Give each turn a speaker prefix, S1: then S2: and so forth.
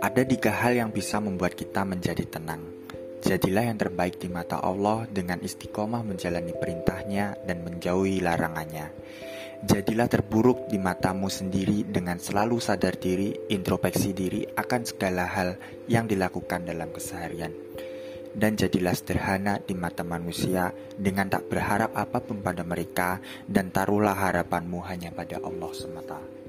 S1: Ada tiga hal yang bisa membuat kita menjadi tenang. Jadilah yang terbaik di mata Allah dengan istiqomah menjalani perintahnya dan menjauhi larangannya. Jadilah terburuk di matamu sendiri dengan selalu sadar diri, introspeksi diri akan segala hal yang dilakukan dalam keseharian. Dan jadilah sederhana di mata manusia dengan tak berharap apa pun pada mereka dan taruhlah harapanmu hanya pada Allah semata.